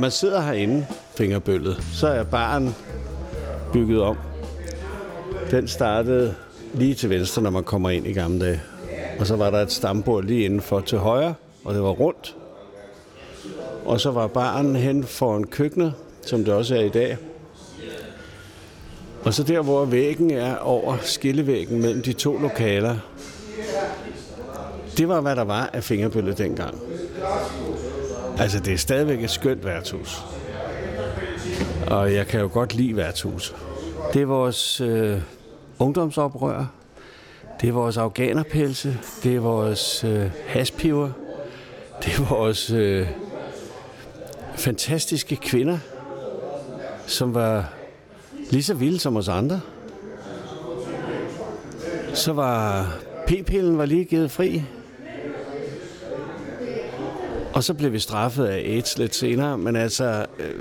man sidder herinde, fingerbøllet, så er baren bygget om. Den startede lige til venstre, når man kommer ind i gamle dage. Og så var der et stambord lige indenfor til højre, og det var rundt. Og så var baren hen foran køkkenet, som det også er i dag. Og så der, hvor væggen er over skillevæggen mellem de to lokaler, det var, hvad der var af fingerbølle dengang. Altså, det er stadigvæk et skønt værtshus. Og jeg kan jo godt lide værtshus. Det er vores øh, ungdomsoprør. Det er vores afghanerpelse. Det er vores øh, haspiver. Det er vores øh, fantastiske kvinder, som var lige så vilde som os andre. Så var p-pillen var lige givet fri. Og så blev vi straffet af AIDS lidt senere, men altså, øh,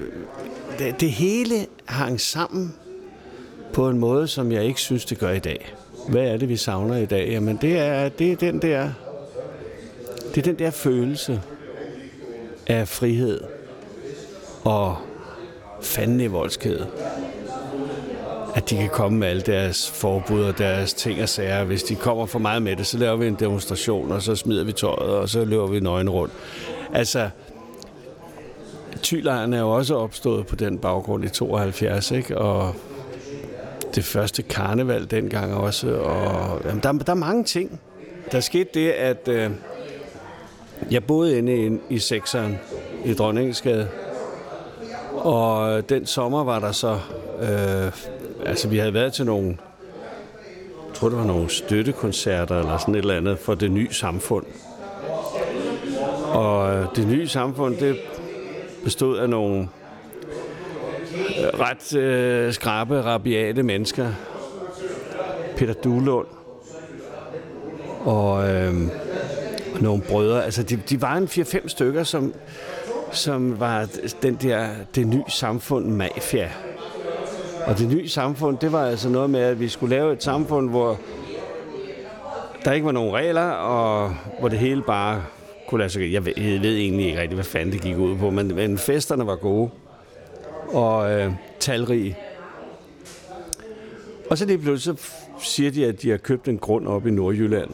det, det hele hang sammen på en måde, som jeg ikke synes, det gør i dag. Hvad er det, vi savner i dag? Jamen, det er, det er den der, det er den der følelse af frihed og fanden i voldsked. At de kan komme med alle deres forbud og deres ting og sager. Hvis de kommer for meget med det, så laver vi en demonstration, og så smider vi tøjet, og så løber vi nøgen rundt. Altså, Tylejren er jo også opstået på den baggrund i 72, ikke? Og det første karneval dengang også. Og, jamen, der, der er mange ting. Der skete det, at øh, jeg boede inde i, i sekseren i Dronningsgade. Og den sommer var der så... Øh, altså, vi havde været til nogle... Jeg tror, det var nogle støttekoncerter eller sådan et eller andet for det nye samfund. Og øh, det nye samfund, det bestod af nogle øh, ret øh, skrabe, rabiate mennesker. Peter Duelund og, øh, og nogle brødre. Altså, de, de var en 4-5 stykker, som, som var den der, det nye samfund mafia. Og det nye samfund, det var altså noget med, at vi skulle lave et samfund, hvor der ikke var nogen regler, og hvor det hele bare kunne lade sig Jeg ved, jeg ved egentlig ikke rigtig, hvad fanden det gik ud på, men, men festerne var gode og øh, talrige. Og så lige pludselig så siger de, at de har købt en grund op i Nordjylland,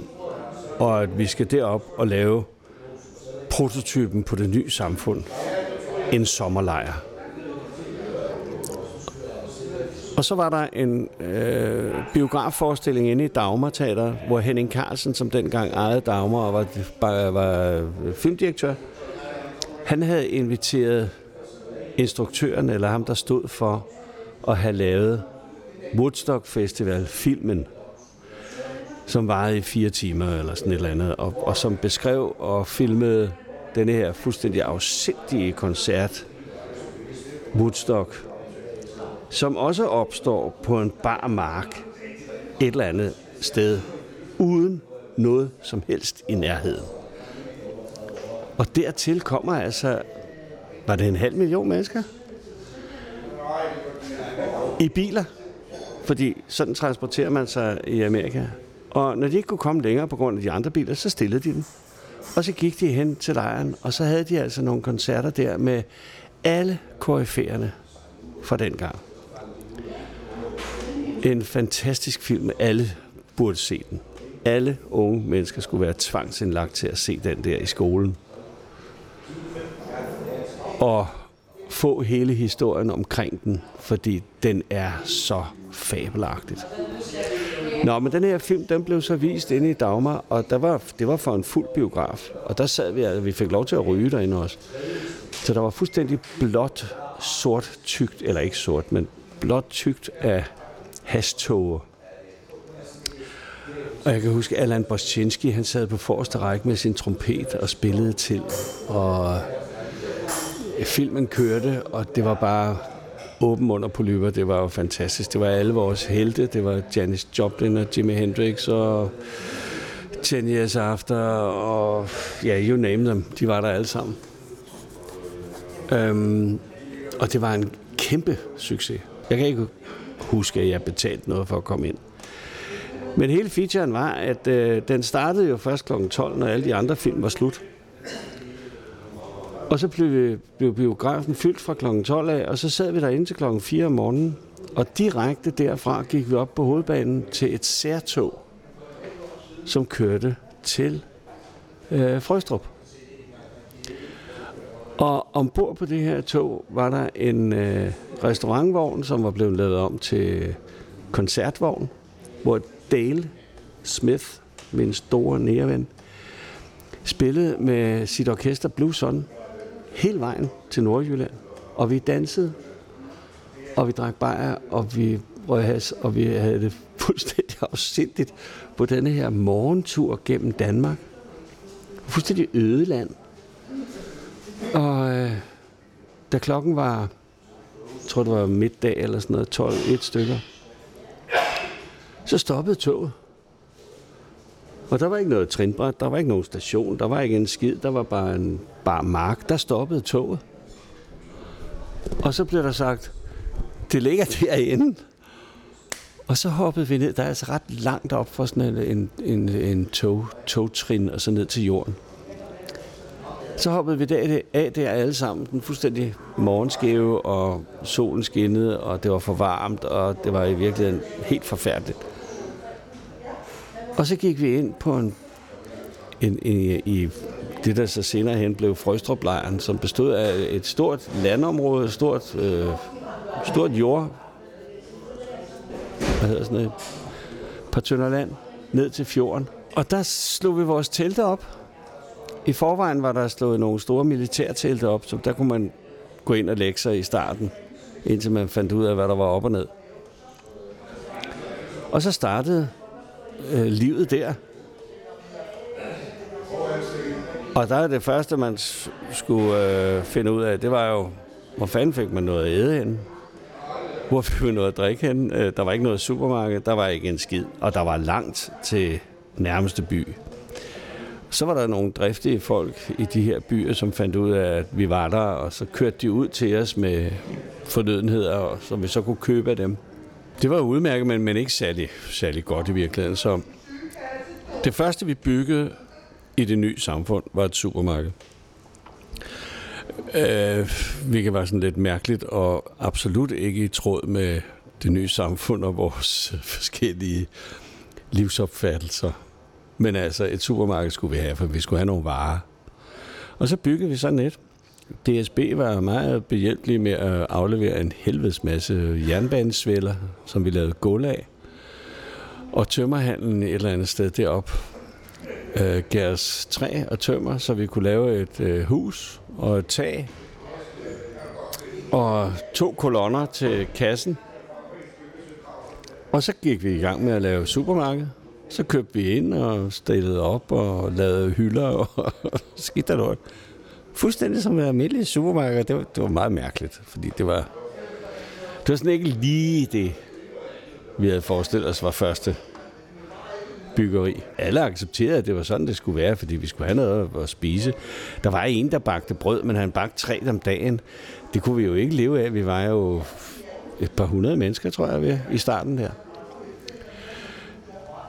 og at vi skal derop og lave prototypen på det nye samfund. En sommerlejr. Og så var der en øh, biografforestilling inde i Dagmar Teater, hvor Henning Carlsen, som dengang ejede Dagmar og var, var, var filmdirektør, han havde inviteret instruktøren, eller ham, der stod for at have lavet Woodstock Festival, filmen, som varede i fire timer eller sådan et eller andet, og, og som beskrev og filmede denne her fuldstændig afsindige koncert, Woodstock, som også opstår på en bar mark et eller andet sted, uden noget som helst i nærheden. Og dertil kommer altså, var det en halv million mennesker? I biler. Fordi sådan transporterer man sig i Amerika. Og når de ikke kunne komme længere på grund af de andre biler, så stillede de dem. Og så gik de hen til lejren, og så havde de altså nogle koncerter der med alle koryfærerne fra den gang. En fantastisk film. Alle burde se den. Alle unge mennesker skulle være tvangsindlagt til at se den der i skolen. Og få hele historien omkring den, fordi den er så fabelagtigt. Nå, men den her film, den blev så vist inde i Dagmar, og der var, det var for en fuld biograf. Og der sad vi, altså, vi fik lov til at ryge derinde også. Så der var fuldstændig blåt, sort, tykt, eller ikke sort, men blåt tykt af hastoger. Og jeg kan huske, Allan Boschinski, han sad på forreste række med sin trompet og spillede til. Og øh, filmen kørte, og det var bare åben under polyper. Det var jo fantastisk. Det var alle vores helte. Det var Janis Joplin og Jimi Hendrix og 10 Years After og ja, yeah, you name them. De var der alle sammen. Um, og det var en kæmpe succes. Jeg kan ikke huske, at jeg betalte noget for at komme ind. Men hele featuren var, at øh, den startede jo først kl. 12, når alle de andre film var slut. Og så blev, blev biografen fyldt fra kl. 12 af, og så sad vi derinde til kl. 4 om morgenen. Og direkte derfra gik vi op på hovedbanen til et særtog, som kørte til øh, Frøstrup. Og ombord på det her tog var der en øh, restaurantvogn, som var blevet lavet om til koncertvogn, hvor Dale Smith, min store næreven, spillede med sit orkester Blue Sun hele vejen til Nordjylland. Og vi dansede, og vi drak bajer, og vi røg has, og vi havde det fuldstændig afsindigt på denne her morgentur gennem Danmark. Fuldstændig ødeland. land. Og øh, da klokken var, jeg tror det var middag eller sådan noget, 12, et stykker, så stoppede toget. Og der var ikke noget trinbræt, der var ikke nogen station, der var ikke en skid, der var bare en bar mark. Der stoppede toget. Og så blev der sagt, det ligger derinde. Og så hoppede vi ned. Der er altså ret langt op for sådan en, en, en, en tog, togtrin og så ned til jorden. Så hoppede vi der, af der alle sammen, den fuldstændig morgenskæve, og solen skinnede, og det var for varmt, og det var i virkeligheden helt forfærdeligt. Og så gik vi ind på en, en, en i det, der så senere hen blev frøstrup som bestod af et stort landområde, et stort, øh, stort jord, hvad hedder sådan noget, par tønder land, ned til fjorden. Og der slog vi vores telte op. I forvejen var der slået nogle store militærtelte op, så der kunne man gå ind og lægge sig i starten, indtil man fandt ud af, hvad der var op og ned. Og så startede øh, livet der. Og der er det første, man skulle øh, finde ud af, det var jo, hvor fanden fik man noget at æde hen? Hvor fik vi noget at drikke hen? Øh, der var ikke noget supermarked, der var ikke en skid, og der var langt til nærmeste by. Så var der nogle driftige folk i de her byer, som fandt ud af, at vi var der, og så kørte de ud til os med fornødenheder, som vi så kunne købe af dem. Det var udmærket, men, men ikke særlig, særlig godt i virkeligheden. Så det første, vi byggede i det nye samfund, var et supermarked. Øh, hvilket var sådan lidt mærkeligt, og absolut ikke i tråd med det nye samfund og vores forskellige livsopfattelser. Men altså, et supermarked skulle vi have, for vi skulle have nogle varer. Og så byggede vi sådan et. DSB var meget behjælpelig med at aflevere en helvedes masse jernbanesvæller, som vi lavede gulv af. Og tømmerhandlen et eller andet sted derop øh, gav os træ og tømmer, så vi kunne lave et øh, hus og et tag. Og to kolonner til kassen. Og så gik vi i gang med at lave supermarked. Så købte vi ind og stillede op og lavede hylder og skidt og lort fuldstændig som et almindeligt supermarked. Det var, det var meget mærkeligt, fordi det var, det var sådan ikke lige det, vi havde forestillet os var første byggeri. Alle accepterede, at det var sådan, det skulle være, fordi vi skulle have noget at spise. Der var en, der bagte brød, men han bagte tre om dagen. Det kunne vi jo ikke leve af. Vi var jo et par hundrede mennesker, tror jeg, i starten der.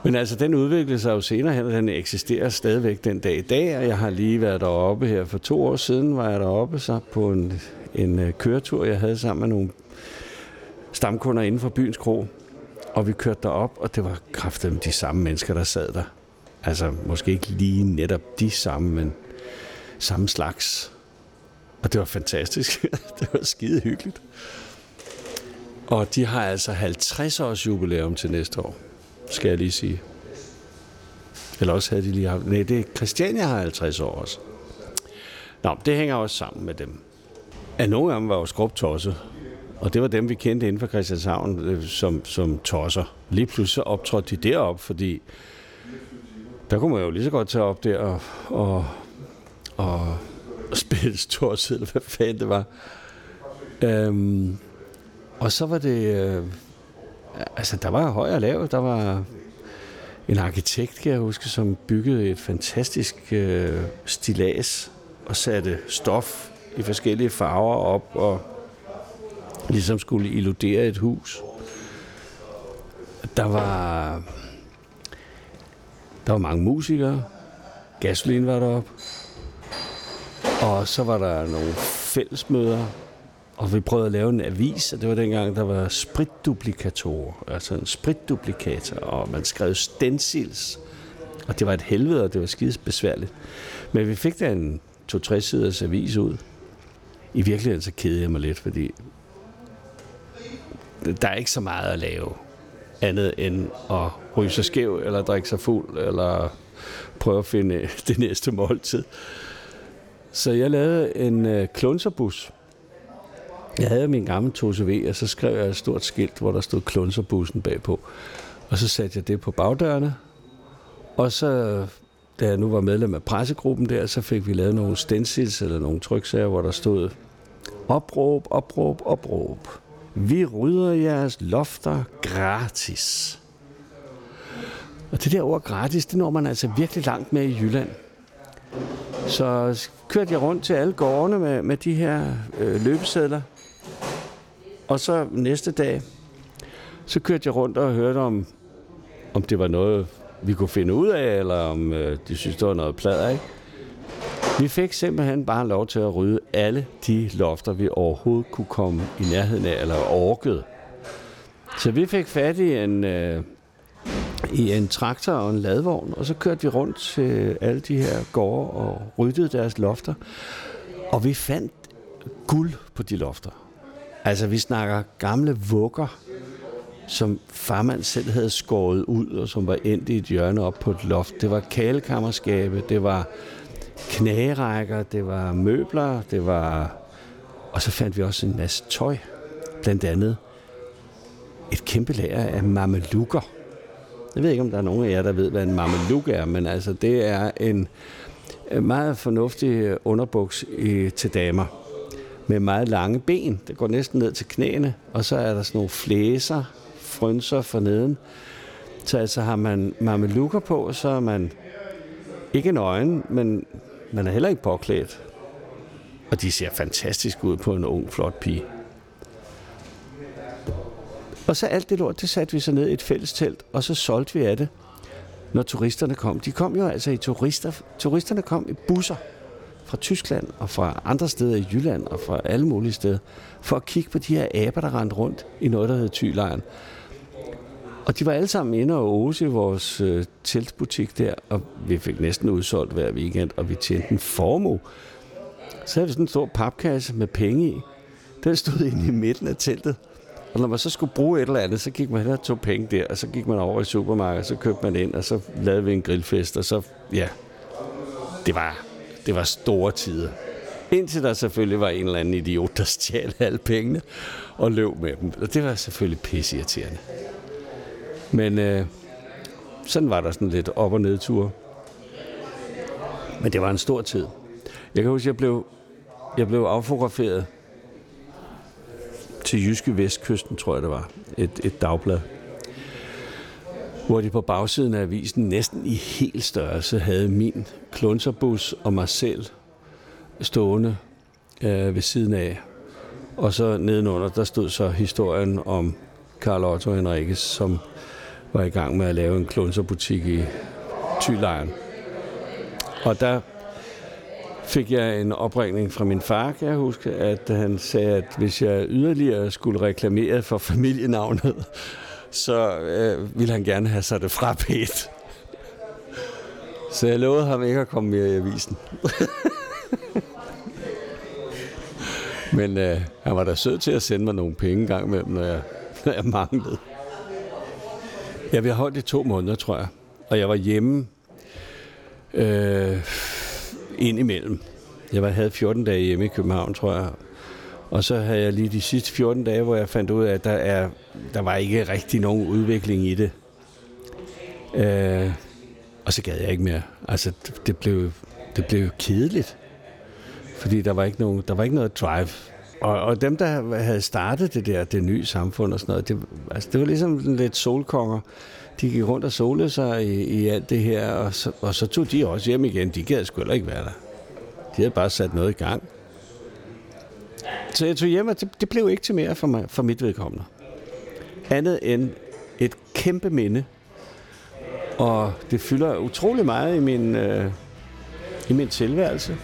Men altså, den udviklede sig jo senere hen, og den eksisterer stadigvæk den dag i dag, og jeg har lige været deroppe her for to år siden, var jeg deroppe så på en, en øh, køretur, jeg havde sammen med nogle stamkunder inden for byens kro. Og vi kørte derop, og det var kraftigt de samme mennesker, der sad der. Altså, måske ikke lige netop de samme, men samme slags. Og det var fantastisk. det var skide hyggeligt. Og de har altså 50 års jubilæum til næste år skal jeg lige sige. Eller også havde de lige haft... Nej, det er Christiania har 50 år også. Nå, det hænger også sammen med dem. At nogle af dem var jo skrubtosset. Og det var dem, vi kendte inden for Christianshavn øh, som, som tosser. Lige pludselig optrådte de derop, fordi der kunne man jo lige så godt tage op der og, og, og spille stort eller hvad fanden det var. Øhm, og så var det... Øh, altså, der var høj og lav. Der var en arkitekt, kan jeg huske, som byggede et fantastisk øh, stilas og satte stof i forskellige farver op og ligesom skulle illudere et hus. Der var der var mange musikere. Gasolin var deroppe. Og så var der nogle fællesmøder, og vi prøvede at lave en avis, og det var dengang, der var spritduplikatorer, altså en spritduplikator, og man skrev stencils, og det var et helvede, og det var skides besværligt. Men vi fik da en to-tre siders avis ud. I virkeligheden så kedede jeg mig lidt, fordi der er ikke så meget at lave andet end at ryge sig skæv, eller drikke sig fuld, eller prøve at finde det næste måltid. Så jeg lavede en øh, klunserbus. Jeg havde min gamle 2CV, og så skrev jeg et stort skilt, hvor der stod klunserbussen bagpå. Og så satte jeg det på bagdørene. Og så, da jeg nu var medlem af pressegruppen der, så fik vi lavet nogle stencils eller nogle tryksager, hvor der stod opråb, opråb, opråb. Vi rydder jeres lofter gratis. Og det der ord gratis, det når man altså virkelig langt med i Jylland. Så kørte jeg rundt til alle gårdene med, med de her øh, løbesedler. Og så næste dag, så kørte jeg rundt og hørte om, om det var noget, vi kunne finde ud af, eller om øh, de synes, det var noget plader, ikke? Vi fik simpelthen bare lov til at rydde alle de lofter, vi overhovedet kunne komme i nærheden af, eller orkede. Så vi fik fat i en, øh, i en traktor og en ladvogn, og så kørte vi rundt til alle de her gårde og ryddede deres lofter. Og vi fandt guld på de lofter. Altså, vi snakker gamle vugger, som farmand selv havde skåret ud, og som var endt i et hjørne op på et loft. Det var kalekammerskabe, det var knagerækker, det var møbler, det var... Og så fandt vi også en masse tøj. Blandt andet et kæmpe lager af mamelukker. Jeg ved ikke, om der er nogen af jer, der ved, hvad en mameluk er, men altså, det er en meget fornuftig underbuks i, til damer med meget lange ben. Det går næsten ned til knæene, og så er der sådan nogle flæser, frynser for neden. Så altså har man mamelukker på, så er man ikke nøgen, men man er heller ikke påklædt. Og de ser fantastisk ud på en ung, flot pige. Og så alt det lort, det satte vi så ned i et fælles telt, og så solgte vi af det, når turisterne kom. De kom jo altså i turister. Turisterne kom i busser fra Tyskland og fra andre steder i Jylland og fra alle mulige steder, for at kigge på de her aber, der rendte rundt i noget, der hed Tylejren. Og de var alle sammen inde og åse i vores øh, teltbutik der, og vi fik næsten udsolgt hver weekend, og vi tjente en formue. Så havde vi sådan en stor papkasse med penge i. Den stod inde i midten af teltet. Og når man så skulle bruge et eller andet, så gik man hen og tog penge der, og så gik man over i supermarkedet, så købte man ind, og så lavede vi en grillfest, og så, ja, det var, det var store tider. Indtil der selvfølgelig var en eller anden idiot, der stjal alle pengene og løb med dem. Og det var selvfølgelig pisseirriterende. Men øh, sådan var der sådan lidt op- og nedtur. Men det var en stor tid. Jeg kan huske, at jeg blev, jeg blev affotograferet til Jyske Vestkysten, tror jeg det var. Et, et dagblad. Hvor de på bagsiden af avisen næsten i helt størrelse havde min klunserbus og mig selv stående øh, ved siden af. Og så nedenunder, der stod så historien om Karl Otto Henriques, som var i gang med at lave en klunserbutik i Tylejren. Og der fik jeg en opringning fra min far, kan jeg huske, at han sagde, at hvis jeg yderligere skulle reklamere for familienavnet, så øh, ville han gerne have sig det fra pæt. Så jeg lovede ham ikke at komme mere i avisen. Men øh, han var da sød til at sende mig nogle penge gang imellem, når jeg, når jeg manglede. Ja, vi har holdt i to måneder, tror jeg. Og jeg var hjemme øh, ind imellem. Jeg var, havde 14 dage hjemme i København, tror jeg. Og så havde jeg lige de sidste 14 dage, hvor jeg fandt ud af, at der, er, der var ikke rigtig nogen udvikling i det. Øh, og så gad jeg ikke mere. Altså, det blev, det blev kedeligt. Fordi der var ikke, nogen, der var ikke noget drive. Og, og dem, der havde startet det der, det nye samfund og sådan noget, det, altså, det var ligesom lidt solkonger. De gik rundt og solede sig i, i alt det her, og så, og så tog de også hjem igen. De gad sgu ikke være der. De havde bare sat noget i gang. Så jeg tog hjem, og det, det blev ikke til mere for, mig, for mit vedkommende. Andet end et kæmpe minde. Og det fylder utrolig meget i min, øh, i min tilværelse.